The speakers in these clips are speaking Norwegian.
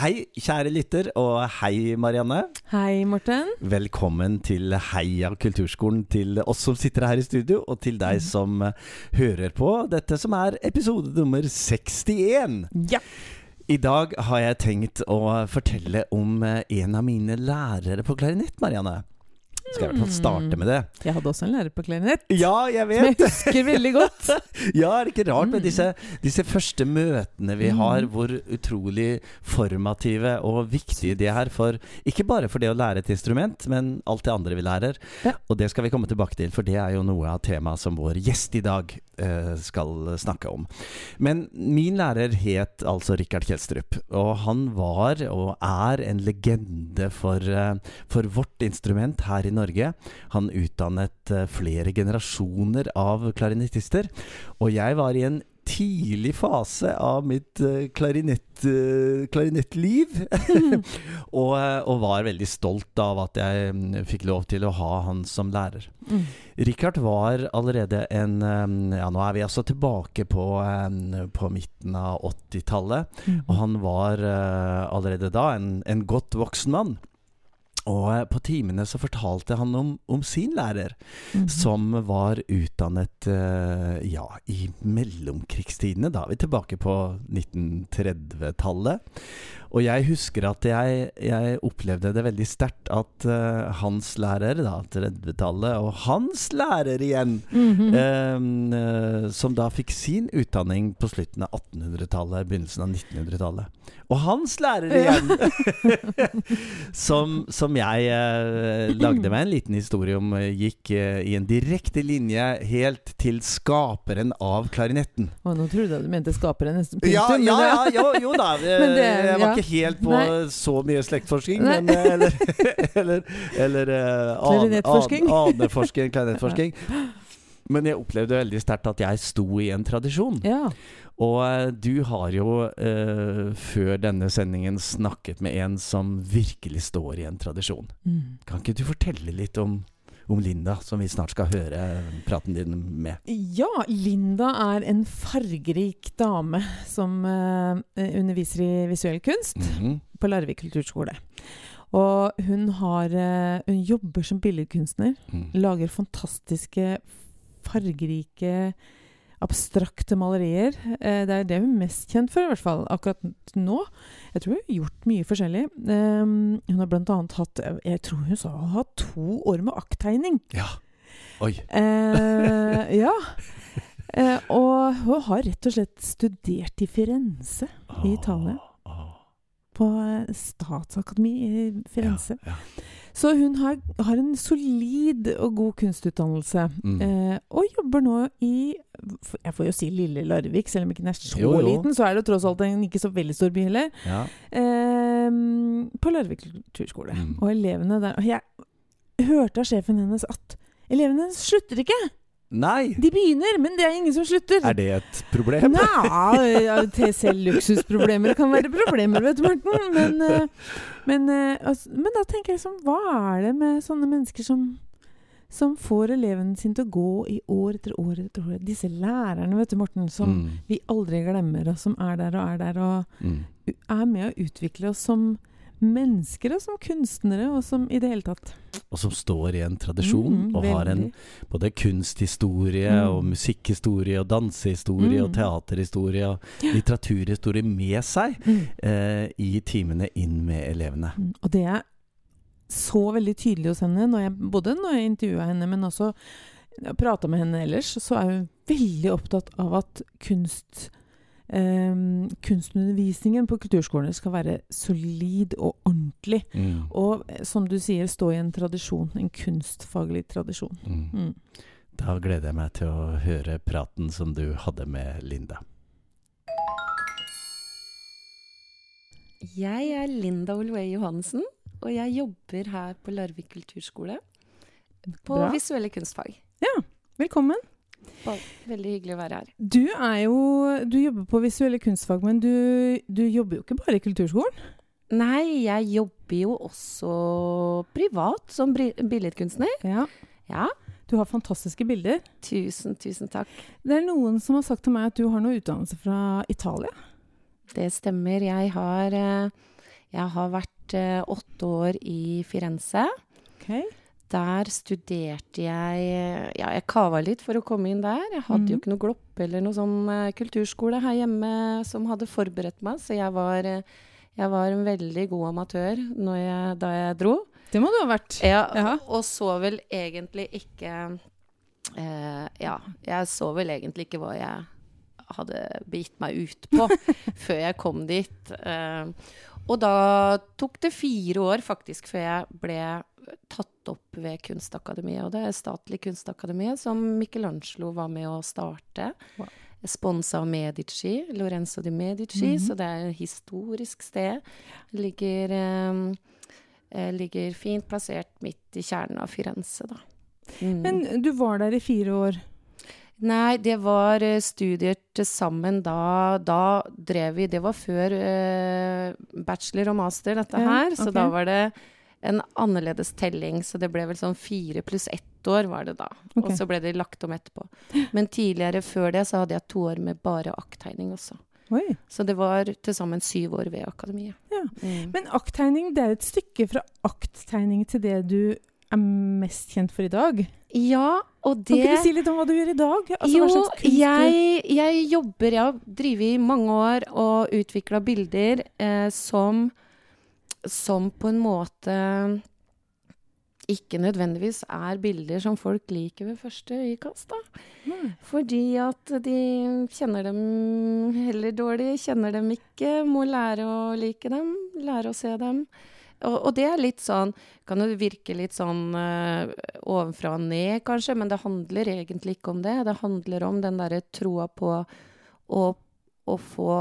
Hei, kjære lytter, og hei, Marianne. Hei, Morten. Velkommen til Heia kulturskolen til oss som sitter her i studio, og til deg som eh, hører på dette som er episode nummer 61. Ja. I dag har jeg tenkt å fortelle om eh, en av mine lærere på klarinett, Marianne. Skal jeg i hvert fall starte med det. Jeg hadde også en lærer på klarinett. Ja, jeg vet. Som jeg husker veldig godt. Ja, er det ikke rart med Mm. disse, disse første møtene vi Mm. har, hvor utrolig formative og viktige de er for Ikke bare for det å lære et instrument, men alt det andre vi lærer. Ja. Og det skal vi komme tilbake til, for det er jo noe av temaet som vår gjest i dag skal snakke om. Men min lærer het altså Rikard Kjelstrup, og han var og er en legende for, eh, for vårt instrument her i Norge. Han utdannet eh, flere generasjoner av klarinettister. Og jeg var i en tidlig fase av mitt eh, klarinett, eh, klarinettliv. og, eh, og var veldig stolt av at jeg mm, fikk lov til å ha han som lærer. Mm. Richard var allerede en Ja, nå er vi altså tilbake på, på midten av 80-tallet. Mm. Og han var allerede da en, en godt voksen mann. Og eh, på timene så fortalte han om, om sin lærer, Mhm. som var utdannet eh, ja, i mellomkrigstidene. Da er vi tilbake på 1930-tallet. Og jeg husker at jeg, jeg opplevde det veldig sterkt at uh, hans lærer, da, 30-tallet, og hans lærer igjen, mm -hmm. uh, som da fikk sin utdanning på slutten av 1800-tallet, begynnelsen av 1900-tallet. Og hans lærer igjen! som, som jeg uh, lagde meg en liten historie om, gikk i en direkte linje helt til skaperen av klarinetten. Å, nå trodde jeg du mente skaperen nesten punktum. Ja, ja, ja, jo, jo da. Men det- jeg var ja. ikke helt på Nei. så mye slektsforsking, Nei. men eh, Eller, eller, eller eh, an- an- Aneforsking, klarinettforsking. Men jeg opplevde veldig sterkt at jeg sto i en tradisjon. Ja. Og eh, du har jo eh, før denne sendingen snakket med en som virkelig står i en tradisjon. Mm. Kan ikke du fortelle litt om, om Linda, som vi snart skal høre praten din med? Ja, Linda er en fargerik dame som uh, underviser i visuell kunst Mhm. på Larvik kulturskole. Og hun, har, uh, hun jobber som billedkunstner. Mm. Lager fantastiske, fargerike, abstrakte malerier. Eh, det er det hun er mest kjent for, i hvert fall akkurat nå. Jeg tror hun har gjort mye forskjellig. Um, hun har annet hatt Jeg tror hun sa hun har hatt to år med akttegning. Ja. Oi. Eh, ja. Eh, og hun har rett og slett studert i Firenze i Italia. På eh, Statsakademi i Firenze. Ja, ja. Så hun har, har en solid og god kunstutdannelse. Mm. Eh, og jobber nå i Jeg får jo si lille Larvik, selv om ikke den er så Jo, jo. liten. Så er det tross alt en ikke så veldig stor by heller. Ja. Eh, på Larvik kulturskole. Mm. Og elevene der Og jeg hørte av sjefen hennes at elevene hennes slutter ikke! Nei! De begynner, men det er ingen som slutter. Er det et problem? Nei, ja, til selv luksusproblemer kan være problemer, vet du, Morten. Men, eh, men, eh, altså, men da tenker jeg sånn Hva er det med sånne mennesker som, som får eleven sin til å gå i år etter år etter år? Disse lærerne, vet du, Morten, som Mm. vi aldri glemmer, og som er der og er der, og Mm. er med å utvikle oss som mennesker og som kunstnere, og som i det hele tatt. Og som står i en tradisjon, Mm, og har en både kunsthistorie Mm. og musikkhistorie og dansehistorie og Mm. teaterhistorie og litteraturhistorie med seg Mm. eh, i timene inn med elevene. Mm, Og det er så veldig tydelig hos henne, når jeg, både når jeg intervjua henne, men også prata med henne ellers, så er hun veldig opptatt av at kunst eh, kunstundervisningen på kulturskolene skal være solid og ordentlig. Mm. Og eh, som du sier, stå i en tradisjon, en kunstfaglig tradisjon. Mm. Mm. Da gleder jeg meg til å høre praten som du hadde med Linda. Jeg er Linda Olvei Johannessen, og jeg jobber her på Larvik kulturskole på Bra. visuelle kunstfag. Ja, Velkommen. Veldig hyggelig å være her. Du er jo Du jobber på visuelle kunstfag, men du, du jobber jo ikke bare i kulturskolen? Nei, jeg jobber jo også privat som billedkunstner. Ja. Ja, Du har fantastiske bilder. tusen, tusen takk. Det er noen som har sagt til meg at du har noe utdannelse fra Italia. Det stemmer. Jeg har eh, Jeg har vært eh, åtte år i Firenze. Ok. Der studerte jeg Ja, jeg kava litt for å komme inn der. Jeg hadde jo Mhm. ikke noe Glopp eller noe sånn eh, kulturskole her hjemme som hadde forberedt meg, så jeg var, jeg var en veldig god amatør når jeg, da jeg dro. Det må du ha vært. Ja, Ja. og så vel egentlig ikke eh, Ja, jeg så vel egentlig ikke hva jeg hadde begitt meg ut på før jeg kom dit. Eh, og da tok det fire år faktisk før jeg ble tatt opp ved Kunstakademiet. Og det er Statlig kunstakademi som Michelangelo var med å starte. Wow. Sponsa av Medici, Lorenzo di Medici, Mhm. så det er et historisk sted. Ligger eh, eh, ligger fint plassert midt i kjernen av Firenze, da. Mm. Men du var der i fire år. Nei, det var eh, studier til sammen da Da drev vi Det var før eh, bachelor og master, dette Ja, okay. Så da var det en annerledes telling. Så det ble vel sånn fire pluss ett år var det da. Okay. Og så ble det lagt om etterpå. Men tidligere, før det, så hadde jeg to år med bare akttegning også. Oi. Så det var til sammen syv år ved akademiet. Ja. Mm. Men akttegning, det er et stykke fra akttegning til det du er mest kjent for i dag. Ja, og Kan det ikke du si litt om hva du gjør i dag? Altså, jo, jeg, jeg jobber Jeg har drevet i mange år og utvikla bilder eh, som Som på en måte ikke nødvendigvis er bilder som folk liker ved første øyekast. da. Mm. Fordi at de kjenner dem heller dårlig, kjenner dem ikke, må lære å like dem, lære å se dem. Og, og det er litt sånn Kan jo virke litt sånn uh, ovenfra og ned, kanskje, men det handler egentlig ikke om det. Det handler om den derre troa på å, å få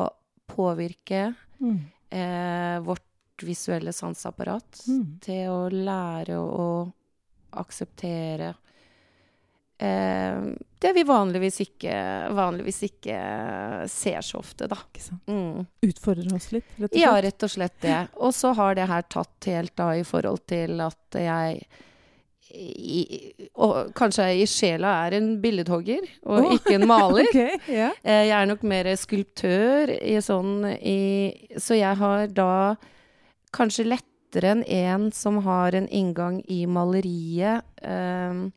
påvirke Mm. eh, vårt visuelle sanseapparat Mm. til å lære å akseptere eh, det vi vanligvis ikke, vanligvis ikke ser så ofte, da. Mm. Utfordrer oss litt, rett og slett? Ja, rett og slett det. Og så har det her tatt helt da i forhold til at jeg i, og kanskje jeg i sjela er en billedhogger, og oh, ikke en maler. Okay. Eh, Jeg er nok mer skulptør i sånn i Så jeg har da kanskje lettere enn en som har en inngang i maleriet eh,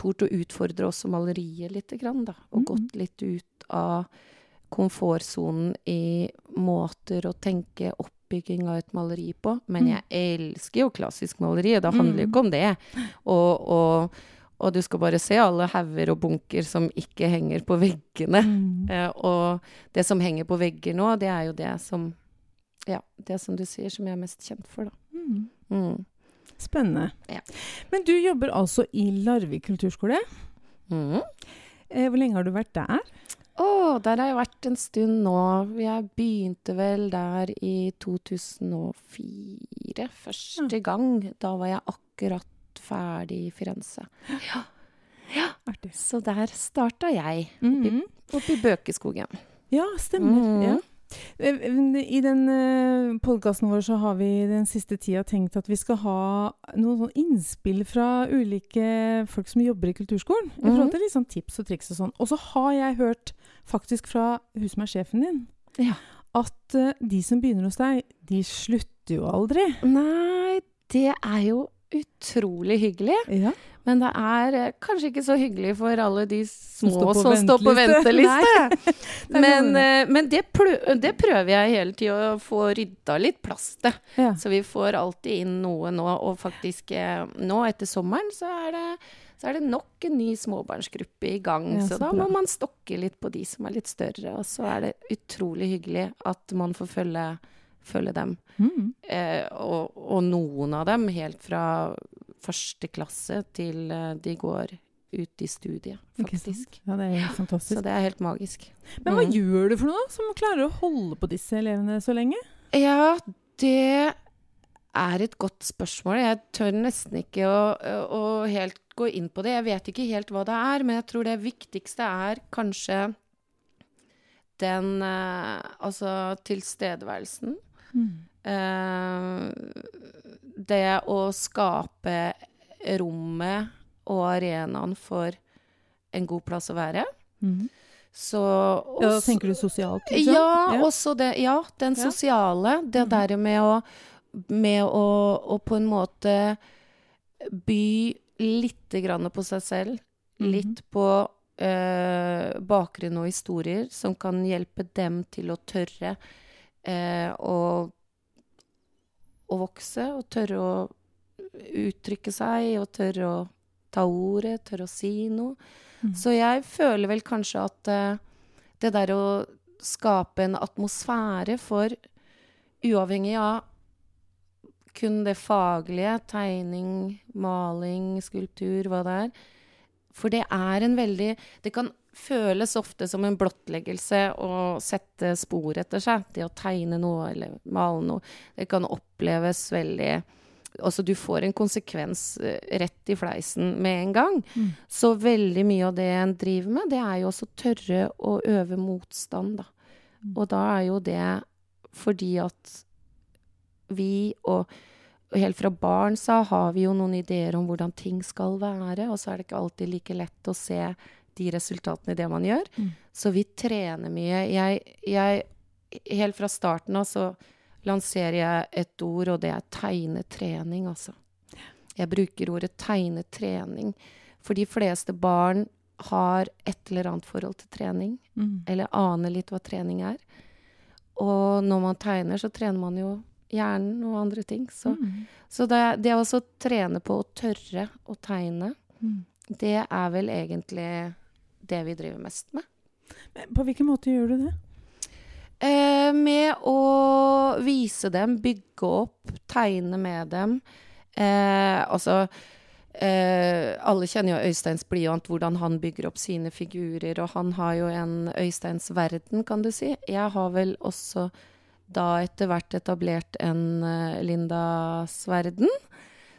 Tort å utfordre også maleriet lite grann, da. Og mm. gått litt ut av komfortsonen i måter å tenke oppbygging av et maleri på. Men Mm. jeg elsker jo klassisk maleri, og det handler jo Mm. ikke om det. Og, og, og du skal bare se alle hauger og bunker som ikke henger på veggene. Mm. Eh, og det som henger på vegger nå, det er jo det som Ja, det som du sier, som jeg er mest kjent for, da. Mm. Mm. Spennende. Ja. Men du jobber altså i Larvik kulturskole. Mm. Eh, hvor lenge har du vært der? Å, der har jeg vært en stund nå. Jeg begynte vel der i 2004, første gang. Da var jeg akkurat ferdig i Firenze. Artig. Så der starta jeg, Mm. -hmm. oppi Bøkeskogen. Ja, stemmer. Mhm. Ja. Eh, I den uh, podkasten vår så har vi den siste tida tenkt at vi skal ha noen sånn innspill fra ulike folk som jobber i kulturskolen. I forhold Mhm. til litt sånn tips og triks og sånn. Og så har jeg hørt faktisk fra hun som er sjefen din, Ja. at eh, de som begynner hos deg, de slutter jo aldri. Nei, det er jo utrolig hyggelig. Ja. Men det er eh, kanskje ikke så hyggelig for alle de små som står på venteliste. men eh, men det, det prøver jeg hele tida å få rydda litt plass til. Ja. Så vi får alltid inn noe nå. Og faktisk eh, nå etter sommeren så er det så er det nok en ny småbarnsgruppe i gang. Ja, så så da må man stokke litt på de som er litt større. Og så er det utrolig hyggelig at man får følge, følge dem. Mm. Eh, og, og noen av dem helt fra første klasse til eh, de går ut i studiet, faktisk. Ja, det er jo Så det er helt magisk. Men hva Mm. gjør du for noe som klarer å holde på disse elevene så lenge? Ja, det er et godt spørsmål. Jeg tør nesten ikke å, å helt gå inn på det. Jeg vet ikke helt hva det er, men jeg tror det viktigste er kanskje den eh, Altså tilstedeværelsen. Eh, det å skape rommet og arenaen for en god plass å være. Mm. Så Ja, tenker du sosialt, liksom? ja, Ja. også det Ja, den sosiale. Det Mhm. der med å Med å, å på en måte by lite grann på seg selv. Mhm. Litt på eh, bakgrunn og historier som kan hjelpe dem til å tørre eh, å, å vokse, og tørre å uttrykke seg, og tørre å ta ordet, tørre å si noe. Mm. Så jeg føler vel kanskje at uh, det der å skape en atmosfære for Uavhengig av kun det faglige, tegning, maling, skulptur, hva det er. For det er en veldig Det kan føles ofte som en blottleggelse å sette spor etter seg. Det å tegne noe eller male noe. Det kan oppleves veldig Altså, du får en konsekvens eh, rett i fleisen med en gang. Mm. Så veldig mye av det en driver med, det er jo også tørre å øve motstand, da. Mm. Og da er jo det fordi at vi, og, helt fra barn så har vi jo noen ideer om hvordan ting skal være, og så er det ikke alltid like lett å se de resultatene i det man gjør. Mm. Så vi trener mye. Jeg, jeg Helt fra starten av så lanserer jeg et ord, og det er tegnetrening, altså. Jeg bruker ordet tegnetrening. For de fleste barn har et eller annet forhold til trening, Mm. eller aner litt hva trening er. Og når man tegner, så trener man jo hjernen og andre ting. Så, Mm. så det, det å trene på å tørre å tegne, Mm. det er vel egentlig det vi driver mest med. Men På hvilken måte gjør du det? Eh, med å vise dem, bygge opp, tegne med dem. Eh, altså eh, Alle kjenner jo Øysteins blyant, hvordan han bygger opp sine figurer. Og han har jo en Øysteins verden, kan du si. Jeg har vel også da etter hvert etablert en eh, Lindas verden.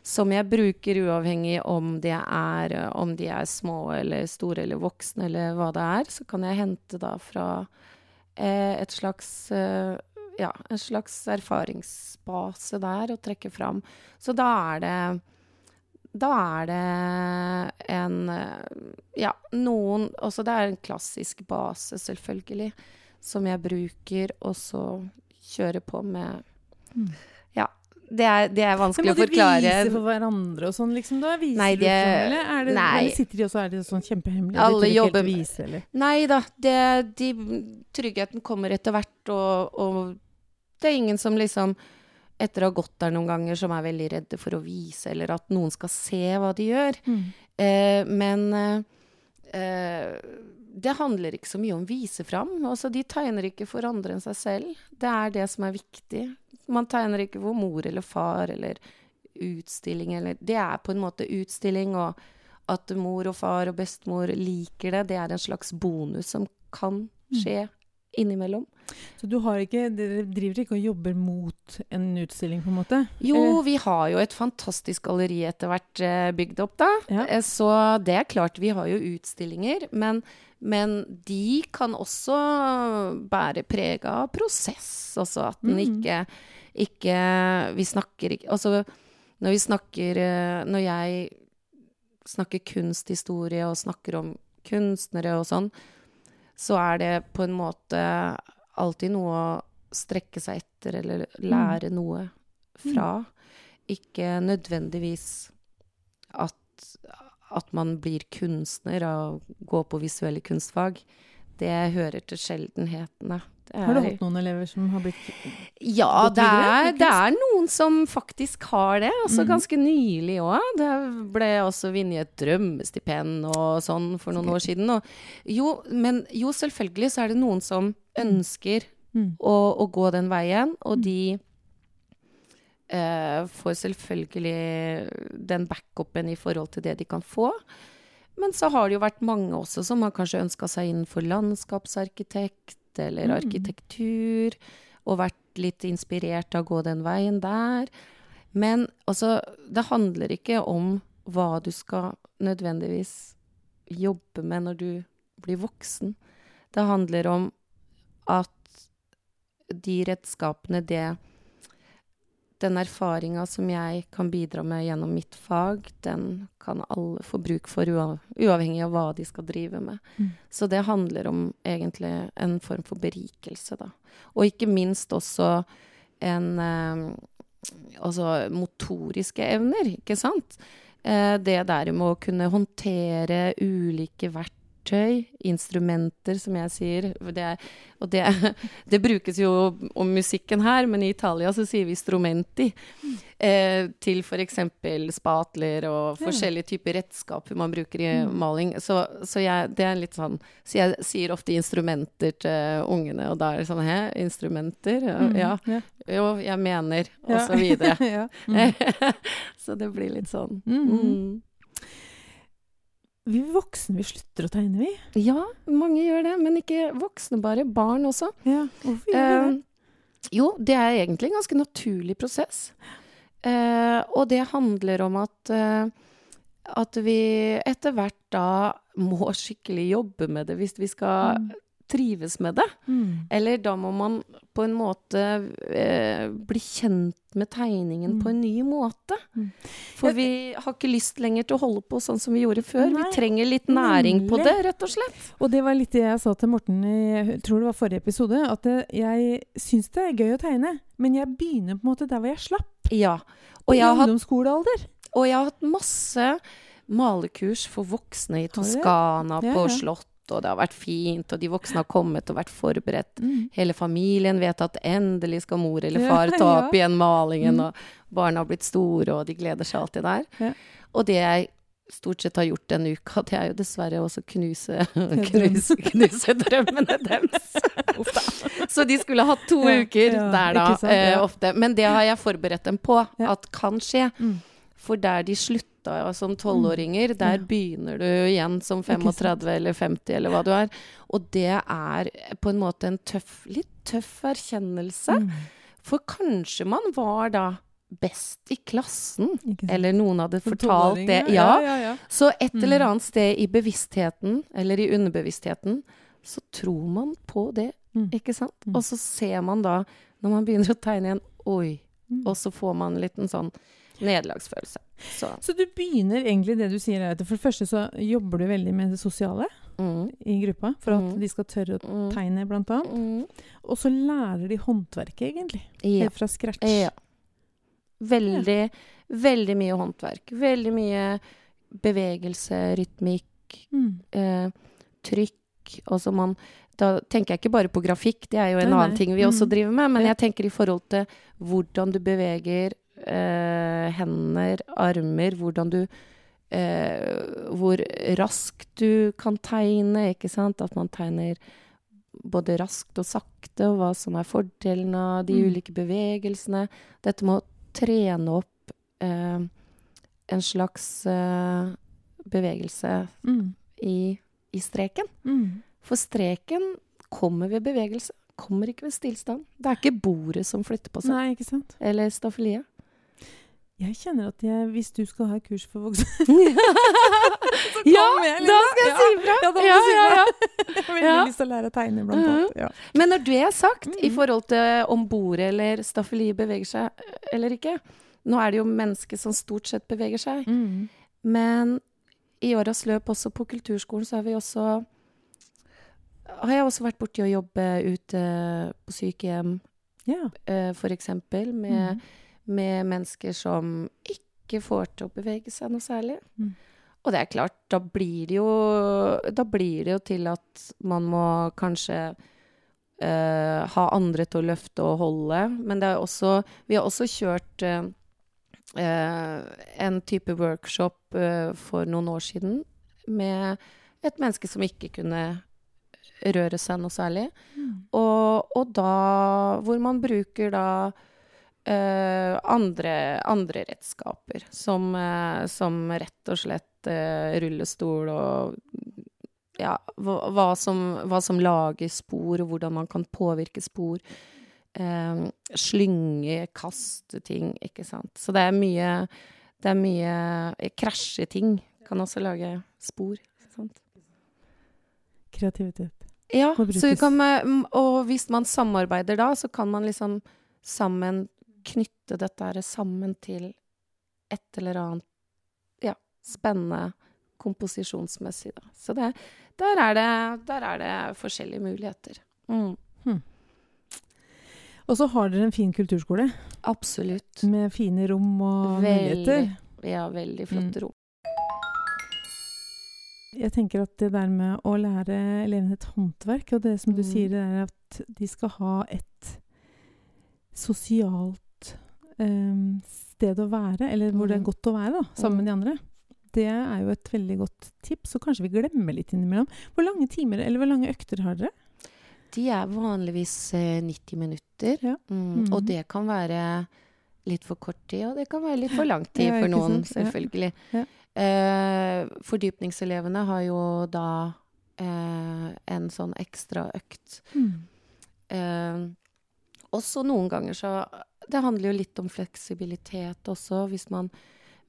Som jeg bruker uavhengig om de er, eh, om de er små eller store eller voksne eller hva det er. Så kan jeg hente da fra eh, et slags eh, ja, en slags erfaringsbase der å trekke fram. Så da er det Da er det en Ja, noen Også det er en klassisk base, selvfølgelig, som jeg bruker, og så kjører på med Mm. Det er, det er vanskelig må de vise for hverandre og sånn, liksom? Da viser Nei, du det- frem, eller? Er det, nei. eller sitter de også og er det sånn kjempehemmelig? Alle de jobber- å vise, eller? Nei da, det, de, tryggheten kommer etter hvert, og, og det er ingen som liksom etter å ha gått der noen ganger, som er veldig redde for å vise, eller at noen skal se hva de gjør. Mm. Eh, men eh, det handler ikke så mye om vise fram. Altså, de tegner ikke for andre enn seg selv. Det er det som er viktig. Man tegner ikke hvor mor eller far eller utstilling eller Det er på en måte utstilling, og at mor og far og bestemor liker det, det er en slags bonus som kan skje innimellom. Så du har ikke, dere driver ikke og jobber mot en utstilling, på en måte? Jo, vi har jo et fantastisk galleri etter hvert eh, bygd opp, da. Ja. Eh, Så det er klart, vi har jo utstillinger. Men, men de kan også bære preg av prosess. Altså at den Mm. ikke, ikke Vi snakker ikke Altså når vi snakker eh, Når jeg snakker kunsthistorie og snakker om kunstnere og sånn, så er det på en måte alltid noe å strekke seg etter eller lære noe fra. Ikke nødvendigvis at, at man blir kunstner av å gå på visuelle kunstfag. Det hører til sjeldenhetene. Det Har du hatt noen elever som har blitt ja, det er, det er noen som faktisk har det. Altså mm. ganske nylig òg. Det ble også vunnet et drømmestipend og sånn for noen år siden. Jo, men jo, selvfølgelig så er det noen som ønsker mm. å, å gå den veien, og Mm. de eh, får selvfølgelig den backupen i forhold til det de kan få. Men så har det jo vært mange også som har kanskje ønska seg innenfor landskapsarkitekt eller Mm. arkitektur, og vært litt inspirert av å gå den veien der. Men altså, det handler ikke om hva du skal nødvendigvis jobbe med når du blir voksen. Det handler om at de redskapene, det den erfaringa som jeg kan bidra med gjennom mitt fag, den kan alle få bruk for, uav uavhengig av hva de skal drive med. Mm. Så det handler om egentlig en form for berikelse, da. Og ikke minst også en eh, Altså motoriske evner, ikke sant? Eh, det der med å kunne håndtere ulike verktøy verktøy, instrumenter, som jeg sier. Det, og det, det, brukes jo om musikken her, men i Italia så sier vi strumenti. Eh, til f.eks. spatler og forskjellige typer redskaper man bruker i mm. maling. Så, så jeg, det er litt sånn Så jeg sier ofte instrumenter til ungene, og da er det sånn Hæ, instrumenter? Ja. ja. Jo, jeg mener, og så videre. så det blir litt sånn. Mm. Vi voksne vi slutter å tegne, vi. Ja, mange gjør det. Men ikke voksne bare. Barn også. Ja, Hvorfor gjør vi det? Uh, jo, det er egentlig en ganske naturlig prosess. Eh, og det handler om at, eh, at vi etter hvert da må skikkelig jobbe med det hvis vi skal mm trives med det. Mm. Eller da må man på en måte eh, bli kjent med tegningen mm. på en ny måte. Mm. For vi har ikke lyst lenger til å holde på sånn som vi gjorde før. Nei. Vi trenger litt næring på det, rett og slett. Og det var litt det jeg sa til Morten i jeg tror det var forrige episode, at jeg syns det er gøy å tegne, men jeg begynner på en måte der hvor jeg slapp. Ja. Og I ungdomsskolealder. Og jeg har hatt masse malekurs for voksne i Toskana, ja, ja. på slott og det har vært fint, og de voksne har kommet og vært forberedt. Mm. Hele familien vet at endelig skal mor eller far ta opp igjen malingen, mm. og barna har blitt store, og de gleder seg alltid der. Ja. Og det jeg stort sett har gjort denne uka, det er jo dessverre også knuse, knuse, knuse drømmene deres. Så de skulle hatt to ja, uker ja, der, da, sant, eh, ofte. Men det har jeg forberedt dem på at kan skje. Mm. For der de slutter slutta som tolvåringer. Mm. Der begynner du igjen som 35 eller 50 eller hva du er. Og det er på en måte en tøff, litt tøff erkjennelse. Mm. For kanskje man var da best i klassen. Eller noen hadde fortalt det. Ja. Ja, ja, så et eller mm. annet sted i bevisstheten, eller i underbevisstheten, så tror man på det. Ikke sant? Mm. Og så ser man da, når man begynner å tegne igjen Oi. Og så får man en liten sånn nederlagsfølelse. Så. så. du begynner egentlig det du sier her, for det første så jobber du veldig med det sosiale mm. i gruppa, for at mm. de skal tørre å mm. tegne, blant annet. Mm. Og så lærer de håndverket, egentlig. Ja. Helt fra scratch. Ja. Veldig, ja. veldig mye håndverk. Veldig mye bevegelse, rytmikk, mm. eh, trykk. Altså man da tenker jeg ikke bare på grafikk, det er jo en nei, annen nei. ting vi også mm. driver med, men jeg tenker i forhold til hvordan du beveger eh, hender, armer, hvordan du eh, Hvor raskt du kan tegne, ikke sant? At man tegner både raskt og sakte, og hva som er fordelen av de mm. ulike bevegelsene. Dette med å trene opp eh, en slags eh, bevegelse mm. i, i, streken. Mm. For streken kommer ved bevegelse, kommer ikke ved stillstand. Det er ikke bordet som flytter på seg. Nei? Eller staffeliet. Jeg kjenner at jeg, hvis du skal ha kurs for voksne så Ja, jeg, da skal jeg si ifra! Ja, ja, ja, ja, jeg har veldig lyst til å lære å tegne, blant mhm. annet. Ja. Men når det er sagt, mm -hmm. i forhold til om bordet eller staffeliet beveger seg eller ikke Nå er det jo mennesker som stort sett beveger seg. Mm. Men i åras løp også på kulturskolen så har vi også Har jeg også vært borti å jobbe ute på sykehjem, ja. uh, for eksempel, med mm med mennesker som ikke får til å bevege seg noe særlig. Mm. Og det er klart, da blir det jo Da blir det jo til at man må kanskje uh, ha andre til å løfte og holde. Men det er også Vi har også kjørt uh, en type workshop uh, for noen år siden med et menneske som ikke kunne røre seg noe særlig. Mm. Og, og da Hvor man bruker da Uh, andre, andre, redskaper, som, uh, som, rett og slett uh, rullestol og ja, hva, hva, som, hva, som, lager spor, og hvordan man kan påvirke spor. slynge, kaste ting, ikke sant. Så det er mye Det er mye Krasje ting kan også lage spor. Sant? Kreativitet. Ja, så kan, og hvis man samarbeider da, så kan man liksom sammen knytte dette her sammen til et eller annet ja, spennende komposisjonsmessig. Da. Så det, der, er det, der er det forskjellige muligheter. Mm. Og så har dere en fin kulturskole Absolutt. med fine rom og muligheter. Ja, veldig flotte Mm. rom. Jeg tenker at det der med å lære elevene et håndverk, og det som du Mm. sier, det er at de skal ha et sosialt sted å være, eller hvor det er Mm. godt å være, da, sammen med de andre. Det er jo et veldig godt tips, og kanskje vi glemmer litt innimellom. Hvor lange timer, eller hvor lange økter har dere? De er vanligvis eh, 90 minutter. Ja. Mm. Og det kan være litt for kort tid, og det kan være litt for lang tid Ja, for noen, sant? Selvfølgelig. Ja. Eh, fordypningselevene har jo da eh, en sånn ekstra økt. Eh, også noen ganger så Det handler jo litt om fleksibilitet også, hvis man,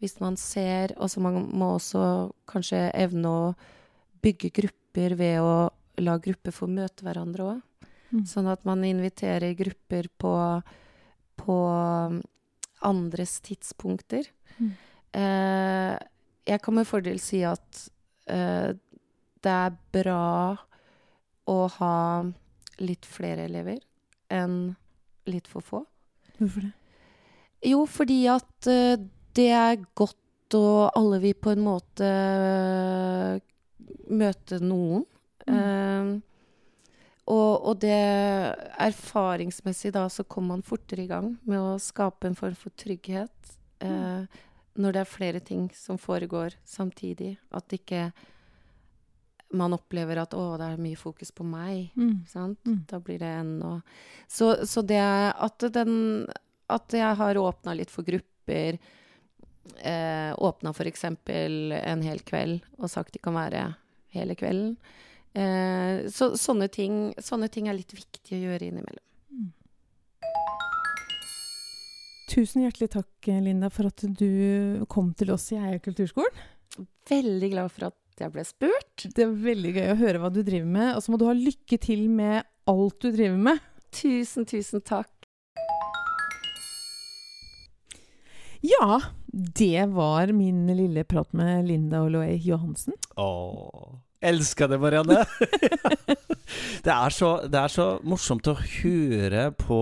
hvis man ser Altså man må også kanskje evne å bygge grupper ved å la grupper få møte hverandre òg. Mm. Sånn at man inviterer grupper på, på um, andres tidspunkter. Mm. Eh, jeg kan med fordel si at eh, det er bra å ha litt flere elever enn litt for få. Hvorfor det? Jo, fordi at eh, det er godt å alle vil på en måte eh, møte noen. Eh, og, og det erfaringsmessig da så kommer man fortere i gang med å skape en form for trygghet eh, når det er flere ting som foregår samtidig. At ikke man opplever at 'å, det er mye fokus på meg'. Mm. Sant? Mm. Da blir det ennå Så, så det at den At jeg har åpna litt for grupper eh, Åpna f.eks. en hel kveld og sagt de kan være hele kvelden. Eh, så sånne ting, sånne ting er litt viktig å gjøre innimellom. Tusen hjertelig takk, Linda, for at du kom til oss i Eia kulturskolen. Veldig glad for at jeg ble spurt. Det er veldig gøy å høre hva du driver med. Og så må du ha lykke til med alt du driver med. Tusen, tusen takk. Ja, det var min lille prat med Linda Oloe Johansen. Åh, elska det, Marianne! det, er så, det er så morsomt å høre på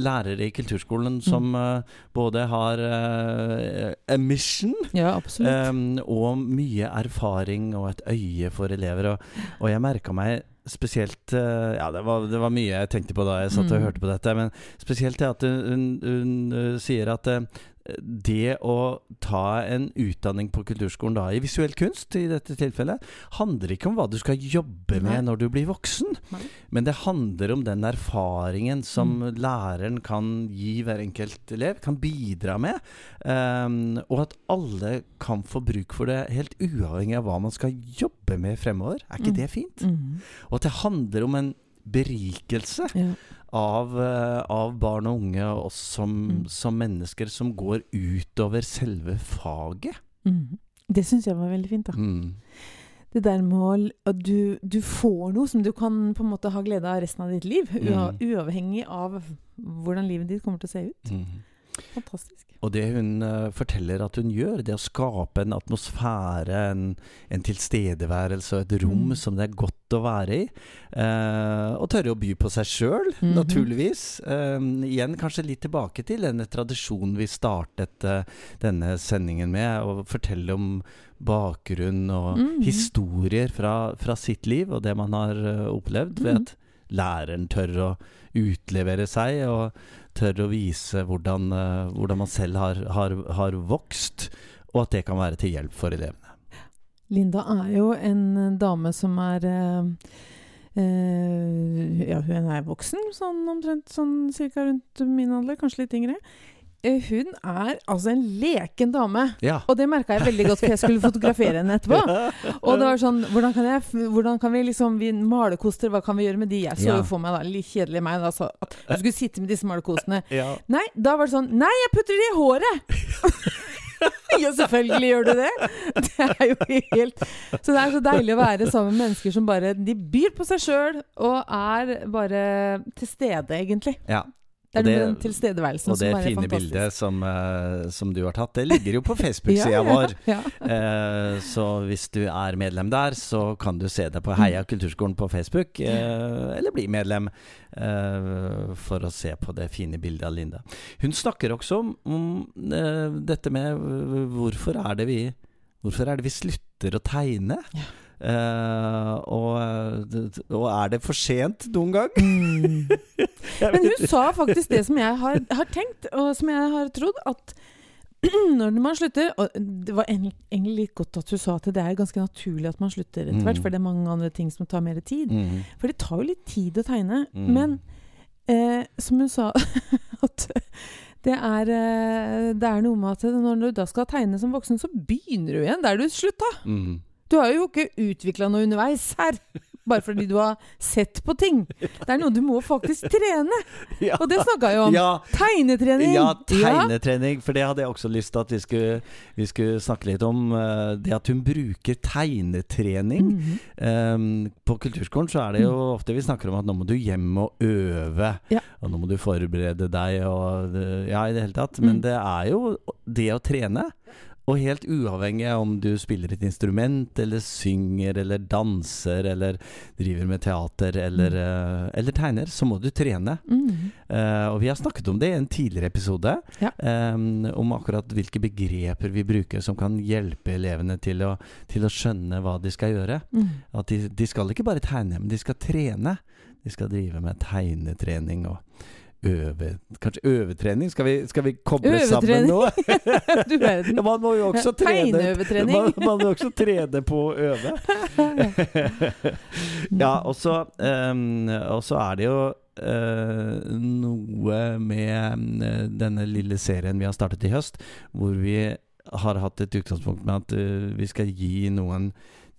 lærere i kulturskolen som eh, både har uh, a mission Ja, um, og mye erfaring og et øye for elever. Og, og jeg merka meg spesielt uh, Ja, det var, det var mye jeg tenkte på da jeg satt og Mm. hørte på dette, men spesielt det at hun, hun, hun sier at det å ta en utdanning på kulturskolen da, i visuell kunst, i dette tilfellet, handler ikke om hva du skal jobbe med Nei. når du blir voksen. Nei. Men det handler om den erfaringen som Mm. læreren kan gi hver enkelt elev, kan bidra med. um, og at alle kan få bruk for det, helt uavhengig av hva man skal jobbe med fremover. Er ikke Mm. det fint? Mm. Og at det handler om en berikelse Ja. av, eh, av barn og unge og oss som, Mm. som mennesker som går utover selve faget. Mm. Det syns jeg var veldig fint, da. Mm. Det der med at du, du får noe som du kan på en måte ha glede av resten av ditt liv. Mm. uavhengig av hvordan livet ditt kommer til å se ut. Mm. Fantastisk. Og det hun uh, forteller at hun gjør, det å skape en atmosfære, en, en tilstedeværelse og et rom Mm. som det er godt å være i. Uh, og tørre å by på seg sjøl, Mhm. naturligvis. Uh, igjen kanskje litt tilbake til denne tradisjonen vi startet denne sendingen med, å fortelle om bakgrunn og Mhm. historier fra, fra sitt liv og det man har opplevd, ved Mhm. at læreren tør å utlevere seg og tør å vise hvordan, eh, hvordan man selv har, har, har vokst, og at det kan være til hjelp for elevene. Linda er jo en dame som er eh, eh, Ja, hun er voksen, sånn omtrent sånn cirka rundt min alder, kanskje litt yngre. Eh, hun er altså en leken dame. Ja. Og det merka jeg veldig godt, for jeg skulle fotografere henne etterpå. Og det var sånn Hvordan kan, jeg, hvordan kan vi liksom vi Malerkoster, hva kan vi gjøre med de? Jeg så Ja. jo for meg, da, litt kjedelig meg, da, så at du skulle sitte med disse malerkostene. ja. Nei, da var det sånn Nei, jeg putter det i håret! ja, selvfølgelig gjør du det! Det er jo helt Så det er så deilig å være sammen med mennesker som bare De byr på seg sjøl og er bare til stede, egentlig. ja. Det er Og det- den tilstedeværelsen Og det som bare er fine fantastisk. bildet som, uh, som du har tatt, det ligger jo på Facebook-sida ja, vår. Ja, Eh, så hvis du er medlem der, så kan du se det på Heia kulturskolen på Facebook. Uh, eller bli medlem for å se på det fine bildet av Linda. Hun snakker også om, um, dette med hvorfor er det vi Hvorfor er det vi slutter å tegne? Ja. Eh, og, og er det for sent noen gang? Mm. Men hun sa faktisk det som jeg har, har tenkt, og som jeg har trodd, at når man slutter Og det var egentlig egentlig litt godt at hun sa at det er ganske naturlig at man slutter etter hvert, Mm. for det er mange andre ting som tar mer tid. Mm. For det tar jo litt tid å tegne. Mm. Men eh, som hun sa at det er, eh, det er noe med at når du da skal tegne som voksen, så begynner du igjen der du slutta. Mm. Du har jo ikke utvikla noe underveis her. Bare fordi du har sett på ting. Det er noe du må faktisk trene. Ja. Og det snakka jeg om. Ja, Tegnetrening! Ja, tegnetrening. For det hadde jeg også lyst til at vi skulle, vi skulle snakke litt om. eh, Det at hun bruker tegnetrening. Mhm. Um, på kulturskolen så er det jo ofte vi snakker om at nå må du hjem og øve. Ja. Og nå må du forberede deg og Ja, i det hele tatt. Men Mm. det er jo det å trene. Og helt uavhengig av om du spiller et instrument, eller synger, eller danser, eller driver med teater, eller, mm. eller tegner, så må du trene. Mm. Uh, og vi har snakket om det i en tidligere episode. Ja. um, om akkurat hvilke begreper vi bruker som kan hjelpe elevene til å, til å skjønne hva de skal gjøre. Mm. At de, de skal ikke bare tegne, men de skal trene. De skal drive med tegnetrening og øve Kanskje øvetrening? Skal vi, skal vi koble sammen nå? Du verden. Man må jo også trene man, man må også trene på å øve. ja, og så um, er det jo Uh, noe med eh, denne lille serien vi har startet i høst, hvor vi har hatt et utgangspunkt med at uh, vi skal gi noen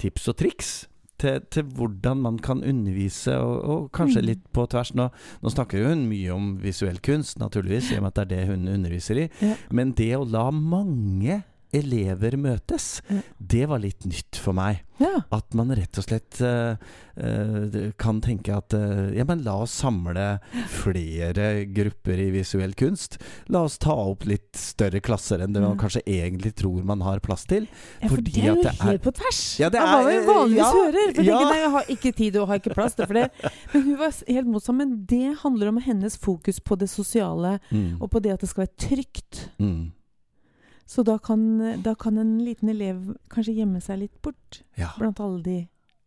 tips og triks. Til, til hvordan man kan undervise, og, og kanskje Mm. litt på tvers. Nå, nå snakker hun mye om visuell kunst, naturligvis, i og med at det er det hun underviser i. Ja. Men det å la mange elever møtes, Ja. det var litt nytt for meg. Ja. At man rett og slett uh, uh, kan tenke at uh, ja, men la oss samle flere grupper i visuell kunst. La oss ta opp litt større klasser enn det man Mm. kanskje egentlig tror man har plass til. Ja, for Fordi det er jo det er- helt på tvers Ja, det av hva er- vi vanligvis hører. For ja. tenker, jeg har ikke tid og har ikke plass for det. Men hun var helt motsatt. Men det handler om hennes fokus på det sosiale, Mm. og på det at det skal være trygt. Mm. Så da kan, da kan en liten elev kanskje gjemme seg litt bort Ja. blant alle de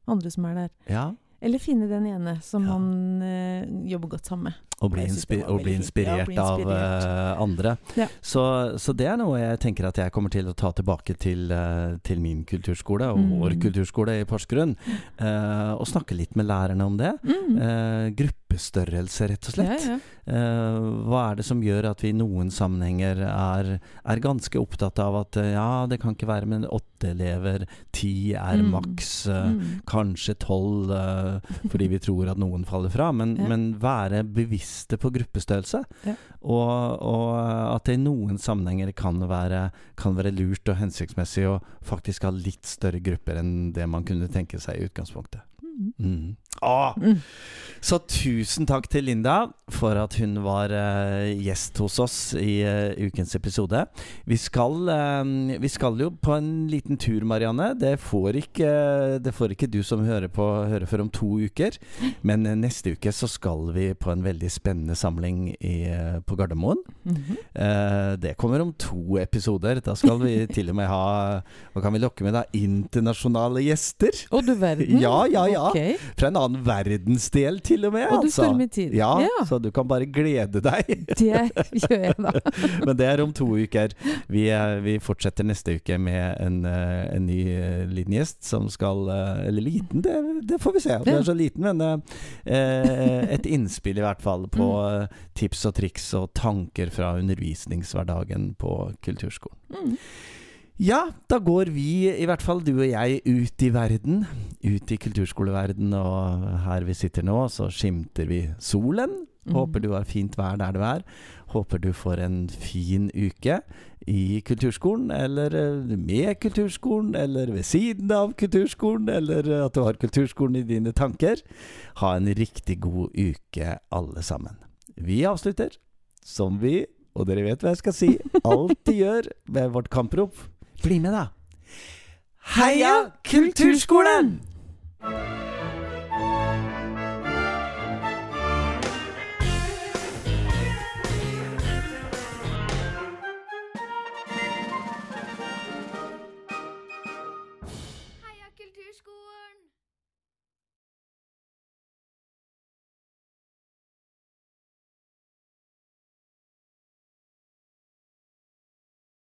andre som er der. ja. Eller finne den ene som Ja. man eh, jobber godt sammen med. Og bli, inspi og bli inspirert. Ja, inspirert av eh, andre. Ja. Så, så det er noe jeg tenker at jeg kommer til å ta tilbake til, uh, til min kulturskole, og Mm. vår kulturskole i Porsgrunn. Uh, og snakke litt med lærerne om det. Mm. Gruppestørrelse, rett og slett. Eh, hva er det som gjør at vi i noen sammenhenger er, er ganske opptatt av at eh, ja, det kan ikke være med åtte elever, ti er Mm. maks. eh, Mm. Kanskje tolv, fordi vi tror at noen faller fra. Men, Ja. men være bevisste på gruppestørrelse. Ja. Og, og at det i noen sammenhenger kan være, kan være lurt og hensiktsmessig å faktisk ha litt større grupper enn det man kunne tenke seg i utgangspunktet. Mm. Mm. Ah, Mm. så tusen takk til Linda for at hun var uh, gjest hos oss i uh, ukens episode. Vi skal, uh, vi skal jo på en liten tur, Marianne. Det får ikke, det får ikke du som hører på, høre før om to uker. Men neste uke så skal vi på en veldig spennende samling i, på Gardermoen. Mhm. Eh, det kommer om to episoder. Da skal vi til og med ha Hva kan vi lokke med, da? Internasjonale gjester. Å, du verden. Ja, ja, ja. Okay. Fra en annen verdensdel, til og med. Og du altså. spør min tid. Ja, Ja. så du kan bare glede deg. Det gjør jeg da. Men det er om to uker. Vi, vi fortsetter neste uke med en, eh, en ny eh, liten gjest som skal eh, Eller liten, det, det får vi se om den er så liten, men eh, et innspill i hvert fall på Mm. tips og triks og tanker fra undervisningshverdagen på kulturskolen. Ja, da går vi, i hvert fall du og jeg, ut i verden. Ut i kulturskoleverden, og her vi sitter nå, så skimter vi solen. Mm. Håper du har fint vær der du er. Håper du får en fin uke i kulturskolen, eller eh, med kulturskolen, eller ved siden av kulturskolen, eller at du har kulturskolen i dine tanker. Ha en riktig god uke, alle sammen. Vi avslutter som vi, og dere vet hva jeg skal si, alltid gjør med vårt kamprop. Bli med, da! Heia Kulturskolen!